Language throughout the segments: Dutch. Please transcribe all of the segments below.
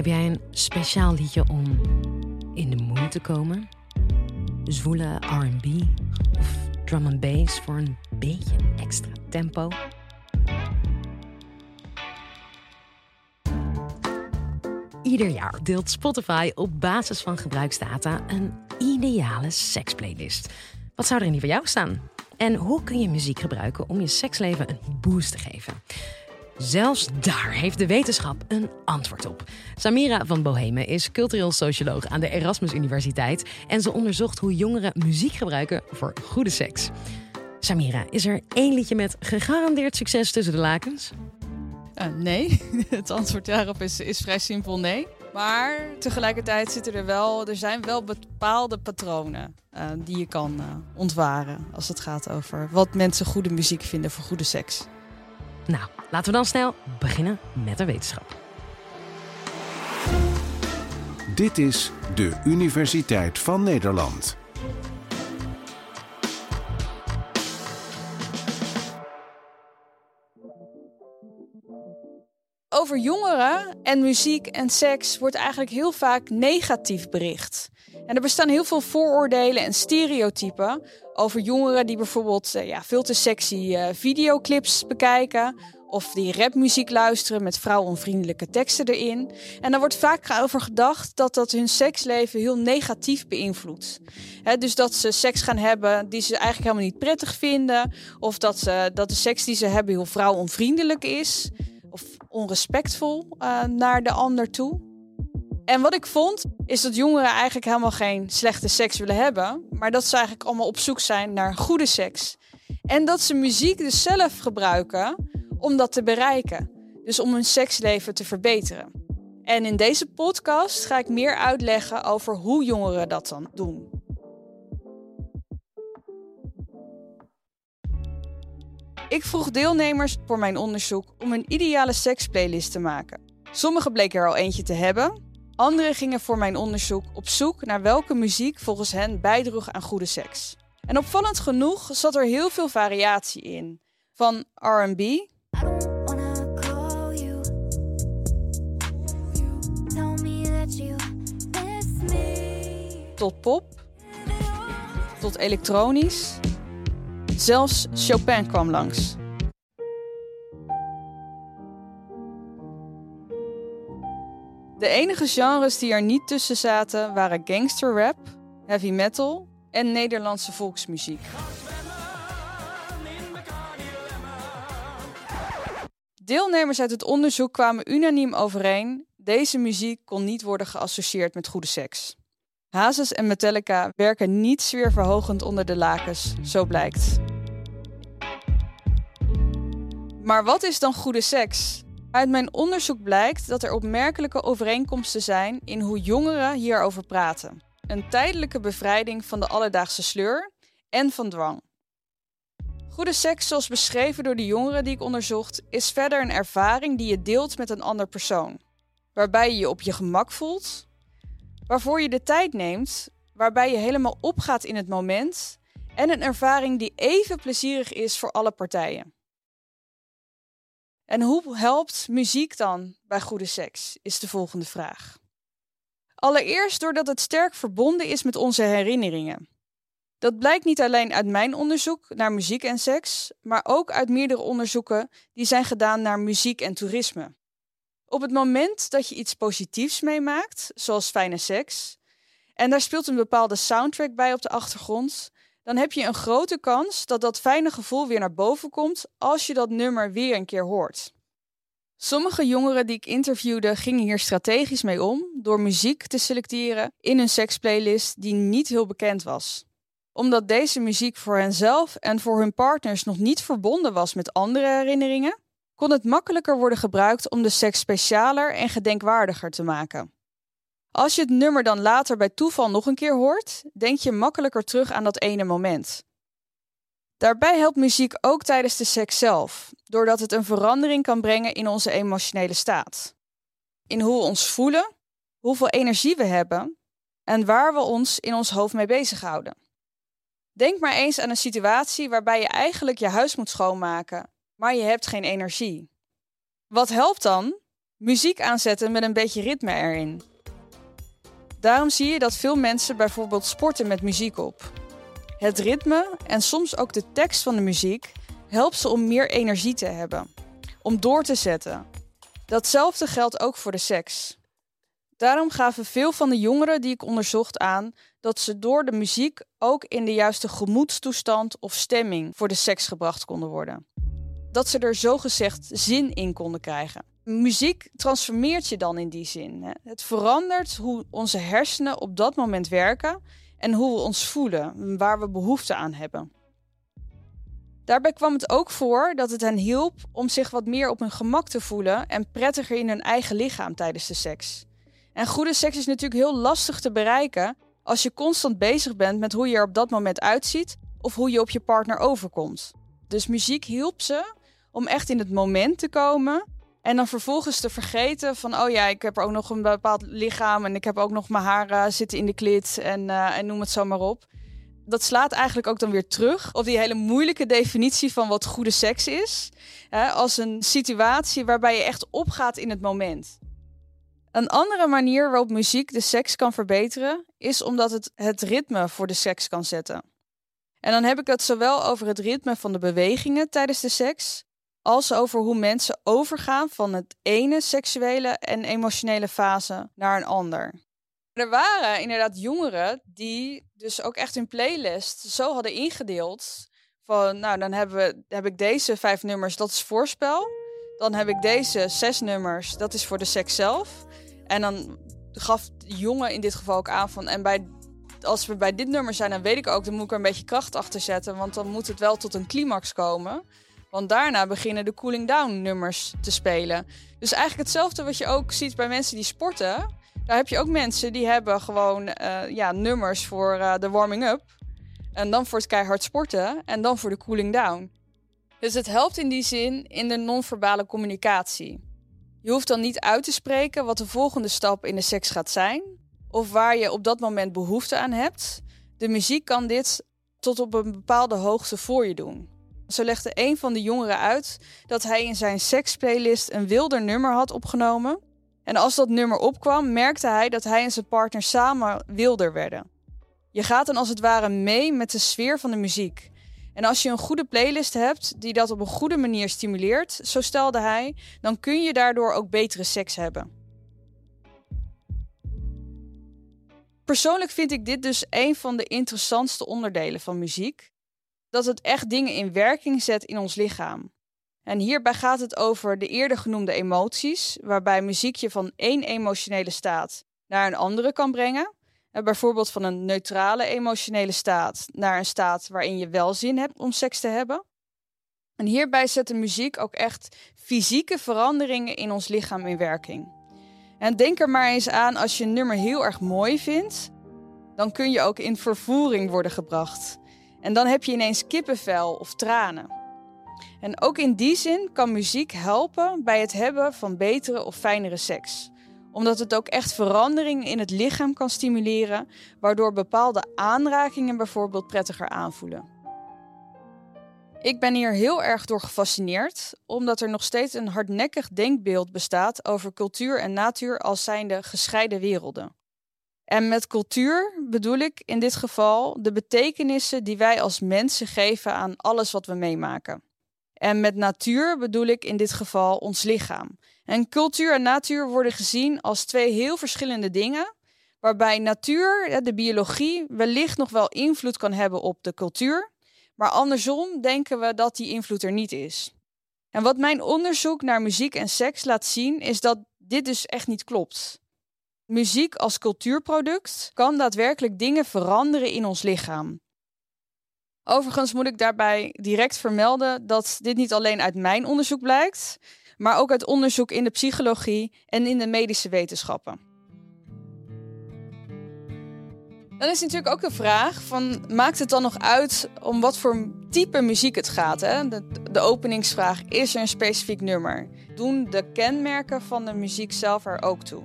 Heb jij een speciaal liedje om in de mood te komen? Zwoele RB of drum and bass voor een beetje extra tempo? Ieder jaar deelt Spotify op basis van gebruiksdata een ideale seksplaylist. Wat zou er in die voor jou staan? En hoe kun je muziek gebruiken om je seksleven een boost te geven? Zelfs daar heeft de wetenschap een antwoord op. Samira van Bohemen is cultureel socioloog aan de Erasmus Universiteit en ze onderzocht hoe jongeren muziek gebruiken voor goede seks. Samira, is er één liedje met gegarandeerd succes tussen de lakens? Uh, nee, het antwoord daarop is, is vrij simpel nee. Maar tegelijkertijd zitten er wel, er zijn wel bepaalde patronen uh, die je kan uh, ontwaren als het gaat over wat mensen goede muziek vinden voor goede seks. Nou, laten we dan snel beginnen met de wetenschap. Dit is de Universiteit van Nederland. Over jongeren en muziek en seks wordt eigenlijk heel vaak negatief bericht. En er bestaan heel veel vooroordelen en stereotypen over jongeren die bijvoorbeeld eh, ja, veel te sexy uh, videoclips bekijken. Of die rapmuziek luisteren met vrouwonvriendelijke teksten erin. En daar wordt vaak over gedacht dat dat hun seksleven heel negatief beïnvloedt. dus dat ze seks gaan hebben die ze eigenlijk helemaal niet prettig vinden. Of dat, ze, dat de seks die ze hebben heel vrouwonvriendelijk is. Of onrespectvol uh, naar de ander toe. En wat ik vond, is dat jongeren eigenlijk helemaal geen slechte seks willen hebben. Maar dat ze eigenlijk allemaal op zoek zijn naar goede seks. En dat ze muziek dus zelf gebruiken om dat te bereiken. Dus om hun seksleven te verbeteren. En in deze podcast ga ik meer uitleggen over hoe jongeren dat dan doen. Ik vroeg deelnemers voor mijn onderzoek om een ideale seksplaylist te maken. Sommigen bleken er al eentje te hebben, Anderen gingen voor mijn onderzoek op zoek naar welke muziek volgens hen bijdroeg aan goede seks. En opvallend genoeg zat er heel veel variatie in. Van RB. Tot pop. Tot elektronisch. Zelfs Chopin kwam langs. De enige genres die er niet tussen zaten waren gangsterrap, heavy metal en Nederlandse volksmuziek. Deelnemers uit het onderzoek kwamen unaniem overeen: deze muziek kon niet worden geassocieerd met goede seks. Hazes en Metallica werken niet sfeerverhogend onder de lakens, zo blijkt. Maar wat is dan goede seks? Uit mijn onderzoek blijkt dat er opmerkelijke overeenkomsten zijn in hoe jongeren hierover praten. Een tijdelijke bevrijding van de alledaagse sleur en van dwang. Goede seks, zoals beschreven door de jongeren die ik onderzocht, is verder een ervaring die je deelt met een ander persoon. Waarbij je je op je gemak voelt, waarvoor je de tijd neemt, waarbij je helemaal opgaat in het moment en een ervaring die even plezierig is voor alle partijen. En hoe helpt muziek dan bij goede seks? Is de volgende vraag. Allereerst doordat het sterk verbonden is met onze herinneringen. Dat blijkt niet alleen uit mijn onderzoek naar muziek en seks, maar ook uit meerdere onderzoeken die zijn gedaan naar muziek en toerisme. Op het moment dat je iets positiefs meemaakt, zoals fijne seks, en daar speelt een bepaalde soundtrack bij op de achtergrond, dan heb je een grote kans dat dat fijne gevoel weer naar boven komt als je dat nummer weer een keer hoort. Sommige jongeren die ik interviewde gingen hier strategisch mee om door muziek te selecteren in een seksplaylist die niet heel bekend was. Omdat deze muziek voor henzelf en voor hun partners nog niet verbonden was met andere herinneringen, kon het makkelijker worden gebruikt om de seks specialer en gedenkwaardiger te maken. Als je het nummer dan later bij toeval nog een keer hoort, denk je makkelijker terug aan dat ene moment. Daarbij helpt muziek ook tijdens de seks zelf, doordat het een verandering kan brengen in onze emotionele staat. In hoe we ons voelen, hoeveel energie we hebben en waar we ons in ons hoofd mee bezighouden. Denk maar eens aan een situatie waarbij je eigenlijk je huis moet schoonmaken, maar je hebt geen energie. Wat helpt dan? Muziek aanzetten met een beetje ritme erin. Daarom zie je dat veel mensen bijvoorbeeld sporten met muziek op. Het ritme en soms ook de tekst van de muziek helpt ze om meer energie te hebben, om door te zetten. Datzelfde geldt ook voor de seks. Daarom gaven veel van de jongeren die ik onderzocht aan dat ze door de muziek ook in de juiste gemoedstoestand of stemming voor de seks gebracht konden worden. Dat ze er zogezegd zin in konden krijgen. Muziek transformeert je dan in die zin. Het verandert hoe onze hersenen op dat moment werken en hoe we ons voelen, waar we behoefte aan hebben. Daarbij kwam het ook voor dat het hen hielp om zich wat meer op hun gemak te voelen en prettiger in hun eigen lichaam tijdens de seks. En goede seks is natuurlijk heel lastig te bereiken als je constant bezig bent met hoe je er op dat moment uitziet of hoe je op je partner overkomt. Dus muziek hielp ze om echt in het moment te komen en dan vervolgens te vergeten van, oh ja, ik heb ook nog een bepaald lichaam en ik heb ook nog mijn haren zitten in de klit en, uh, en noem het zo maar op. Dat slaat eigenlijk ook dan weer terug op die hele moeilijke definitie van wat goede seks is. Hè, als een situatie waarbij je echt opgaat in het moment. Een andere manier waarop muziek de seks kan verbeteren, is omdat het het ritme voor de seks kan zetten. En dan heb ik het zowel over het ritme van de bewegingen tijdens de seks, als over hoe mensen overgaan van het ene seksuele en emotionele fase naar een ander. Er waren inderdaad jongeren die dus ook echt hun playlist zo hadden ingedeeld van, nou dan hebben we, heb ik deze vijf nummers, dat is voorspel. Dan heb ik deze zes nummers, dat is voor de seks zelf. En dan gaf de jongen in dit geval ook aan van, en bij, als we bij dit nummer zijn, dan weet ik ook, dan moet ik er een beetje kracht achter zetten, want dan moet het wel tot een climax komen. Want daarna beginnen de cooling down nummers te spelen. Dus eigenlijk hetzelfde wat je ook ziet bij mensen die sporten. Daar heb je ook mensen die hebben gewoon uh, ja, nummers voor uh, de warming up. En dan voor het keihard sporten. En dan voor de cooling down. Dus het helpt in die zin in de non-verbale communicatie. Je hoeft dan niet uit te spreken wat de volgende stap in de seks gaat zijn. Of waar je op dat moment behoefte aan hebt. De muziek kan dit tot op een bepaalde hoogte voor je doen. Zo legde een van de jongeren uit dat hij in zijn seksplaylist een wilder nummer had opgenomen. En als dat nummer opkwam, merkte hij dat hij en zijn partner samen wilder werden. Je gaat dan als het ware mee met de sfeer van de muziek. En als je een goede playlist hebt die dat op een goede manier stimuleert, zo stelde hij, dan kun je daardoor ook betere seks hebben. Persoonlijk vind ik dit dus een van de interessantste onderdelen van muziek dat het echt dingen in werking zet in ons lichaam. En hierbij gaat het over de eerder genoemde emoties, waarbij muziek je van één emotionele staat naar een andere kan brengen. En bijvoorbeeld van een neutrale emotionele staat naar een staat waarin je wel zin hebt om seks te hebben. En hierbij zet de muziek ook echt fysieke veranderingen in ons lichaam in werking. En denk er maar eens aan als je een nummer heel erg mooi vindt, dan kun je ook in vervoering worden gebracht. En dan heb je ineens kippenvel of tranen. En ook in die zin kan muziek helpen bij het hebben van betere of fijnere seks. Omdat het ook echt veranderingen in het lichaam kan stimuleren, waardoor bepaalde aanrakingen bijvoorbeeld prettiger aanvoelen. Ik ben hier heel erg door gefascineerd, omdat er nog steeds een hardnekkig denkbeeld bestaat over cultuur en natuur als zijnde gescheiden werelden. En met cultuur bedoel ik in dit geval de betekenissen die wij als mensen geven aan alles wat we meemaken. En met natuur bedoel ik in dit geval ons lichaam. En cultuur en natuur worden gezien als twee heel verschillende dingen, waarbij natuur, de biologie, wellicht nog wel invloed kan hebben op de cultuur, maar andersom denken we dat die invloed er niet is. En wat mijn onderzoek naar muziek en seks laat zien, is dat dit dus echt niet klopt. Muziek als cultuurproduct kan daadwerkelijk dingen veranderen in ons lichaam. Overigens moet ik daarbij direct vermelden dat dit niet alleen uit mijn onderzoek blijkt, maar ook uit onderzoek in de psychologie en in de medische wetenschappen. Dan is natuurlijk ook de vraag van, maakt het dan nog uit om wat voor type muziek het gaat? Hè? De, de openingsvraag, is er een specifiek nummer? Doen de kenmerken van de muziek zelf er ook toe?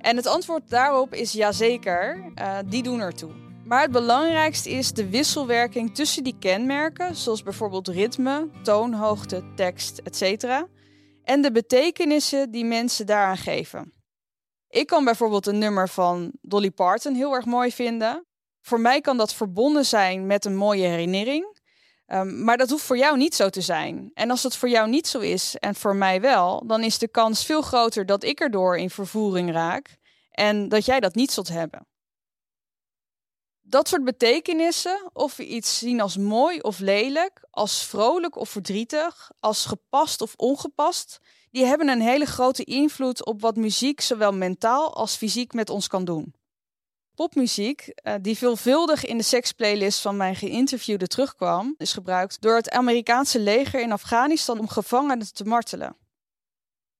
En het antwoord daarop is jazeker, uh, die doen ertoe. Maar het belangrijkste is de wisselwerking tussen die kenmerken, zoals bijvoorbeeld ritme, toonhoogte, tekst, etc. en de betekenissen die mensen daaraan geven. Ik kan bijvoorbeeld een nummer van Dolly Parton heel erg mooi vinden. Voor mij kan dat verbonden zijn met een mooie herinnering. Um, maar dat hoeft voor jou niet zo te zijn. En als dat voor jou niet zo is en voor mij wel, dan is de kans veel groter dat ik erdoor in vervoering raak en dat jij dat niet zult hebben. Dat soort betekenissen, of we iets zien als mooi of lelijk, als vrolijk of verdrietig, als gepast of ongepast, die hebben een hele grote invloed op wat muziek zowel mentaal als fysiek met ons kan doen. Popmuziek, eh, die veelvuldig in de seksplaylist van mijn geïnterviewde terugkwam, is gebruikt door het Amerikaanse leger in Afghanistan om gevangenen te martelen.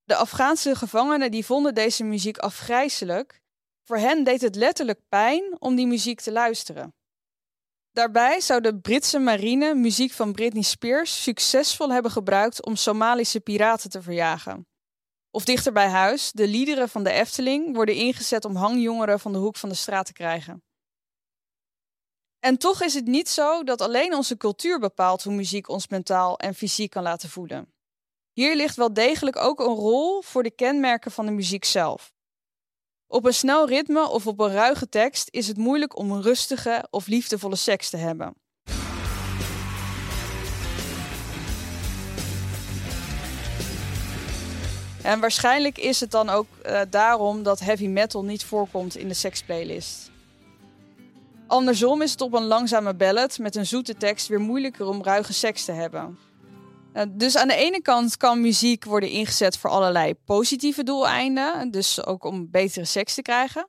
De Afghaanse gevangenen die vonden deze muziek afgrijzelijk. Voor hen deed het letterlijk pijn om die muziek te luisteren. Daarbij zou de Britse marine muziek van Britney Spears succesvol hebben gebruikt om Somalische piraten te verjagen. Of dichter bij huis, de liederen van de Efteling worden ingezet om hangjongeren van de hoek van de straat te krijgen. En toch is het niet zo dat alleen onze cultuur bepaalt hoe muziek ons mentaal en fysiek kan laten voelen. Hier ligt wel degelijk ook een rol voor de kenmerken van de muziek zelf. Op een snel ritme of op een ruige tekst is het moeilijk om een rustige of liefdevolle seks te hebben. En waarschijnlijk is het dan ook uh, daarom dat heavy metal niet voorkomt in de seksplaylist. Andersom is het op een langzame ballad met een zoete tekst weer moeilijker om ruige seks te hebben. Uh, dus aan de ene kant kan muziek worden ingezet voor allerlei positieve doeleinden, dus ook om betere seks te krijgen.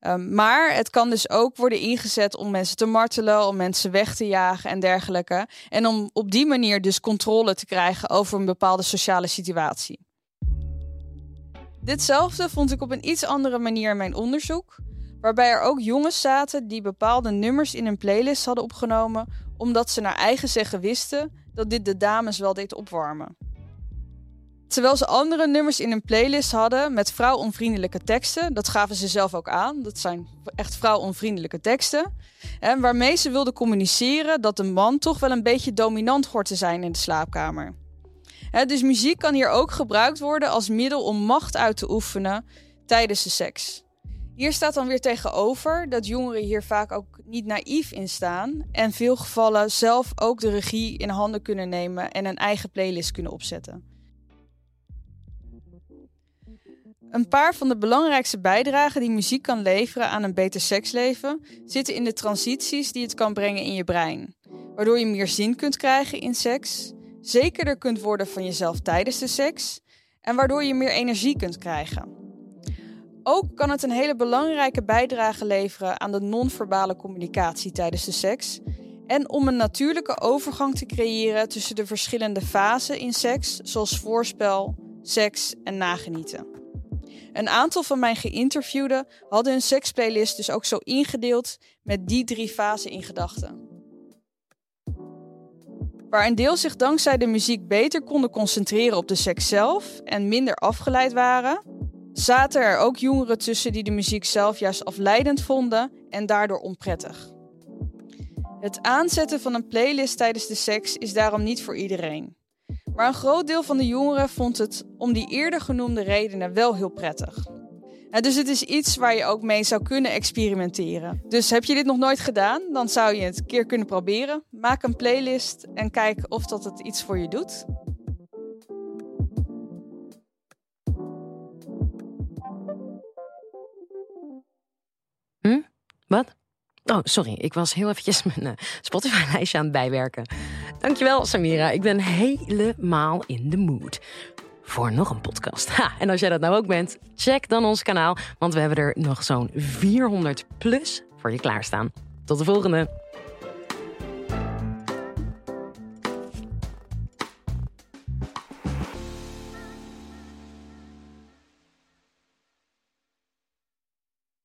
Uh, maar het kan dus ook worden ingezet om mensen te martelen, om mensen weg te jagen en dergelijke. En om op die manier dus controle te krijgen over een bepaalde sociale situatie. Ditzelfde vond ik op een iets andere manier in mijn onderzoek, waarbij er ook jongens zaten die bepaalde nummers in een playlist hadden opgenomen, omdat ze naar eigen zeggen wisten dat dit de dames wel deed opwarmen. Terwijl ze andere nummers in een playlist hadden met vrouwonvriendelijke teksten, dat gaven ze zelf ook aan, dat zijn echt vrouwonvriendelijke teksten, en waarmee ze wilden communiceren dat de man toch wel een beetje dominant hoort te zijn in de slaapkamer dus muziek kan hier ook gebruikt worden als middel om macht uit te oefenen tijdens de seks. Hier staat dan weer tegenover dat jongeren hier vaak ook niet naïef in staan en veel gevallen zelf ook de regie in handen kunnen nemen en een eigen playlist kunnen opzetten. Een paar van de belangrijkste bijdragen die muziek kan leveren aan een beter seksleven zitten in de transities die het kan brengen in je brein, waardoor je meer zin kunt krijgen in seks, zekerder kunt worden van jezelf tijdens de seks en waardoor je meer energie kunt krijgen. Ook kan het een hele belangrijke bijdrage leveren aan de non-verbale communicatie tijdens de seks en om een natuurlijke overgang te creëren tussen de verschillende fasen in seks, zoals voorspel, seks en nagenieten. Een aantal van mijn geïnterviewden hadden hun seksplaylist dus ook zo ingedeeld met die drie fasen in gedachten waar een deel zich dankzij de muziek beter konden concentreren op de seks zelf en minder afgeleid waren, zaten er ook jongeren tussen die de muziek zelf juist afleidend vonden en daardoor onprettig. Het aanzetten van een playlist tijdens de seks is daarom niet voor iedereen. Maar een groot deel van de jongeren vond het om die eerder genoemde redenen wel heel prettig dus het is iets waar je ook mee zou kunnen experimenteren. Dus heb je dit nog nooit gedaan, dan zou je het een keer kunnen proberen. Maak een playlist en kijk of dat het iets voor je doet. Hm? Wat? Oh, sorry. Ik was heel eventjes mijn uh, Spotify-lijstje aan het bijwerken. Dankjewel, Samira. Ik ben helemaal in de mood voor nog een podcast. Ha, en als jij dat nou ook bent, check dan ons kanaal, want we hebben er nog zo'n 400 plus voor je klaarstaan. Tot de volgende!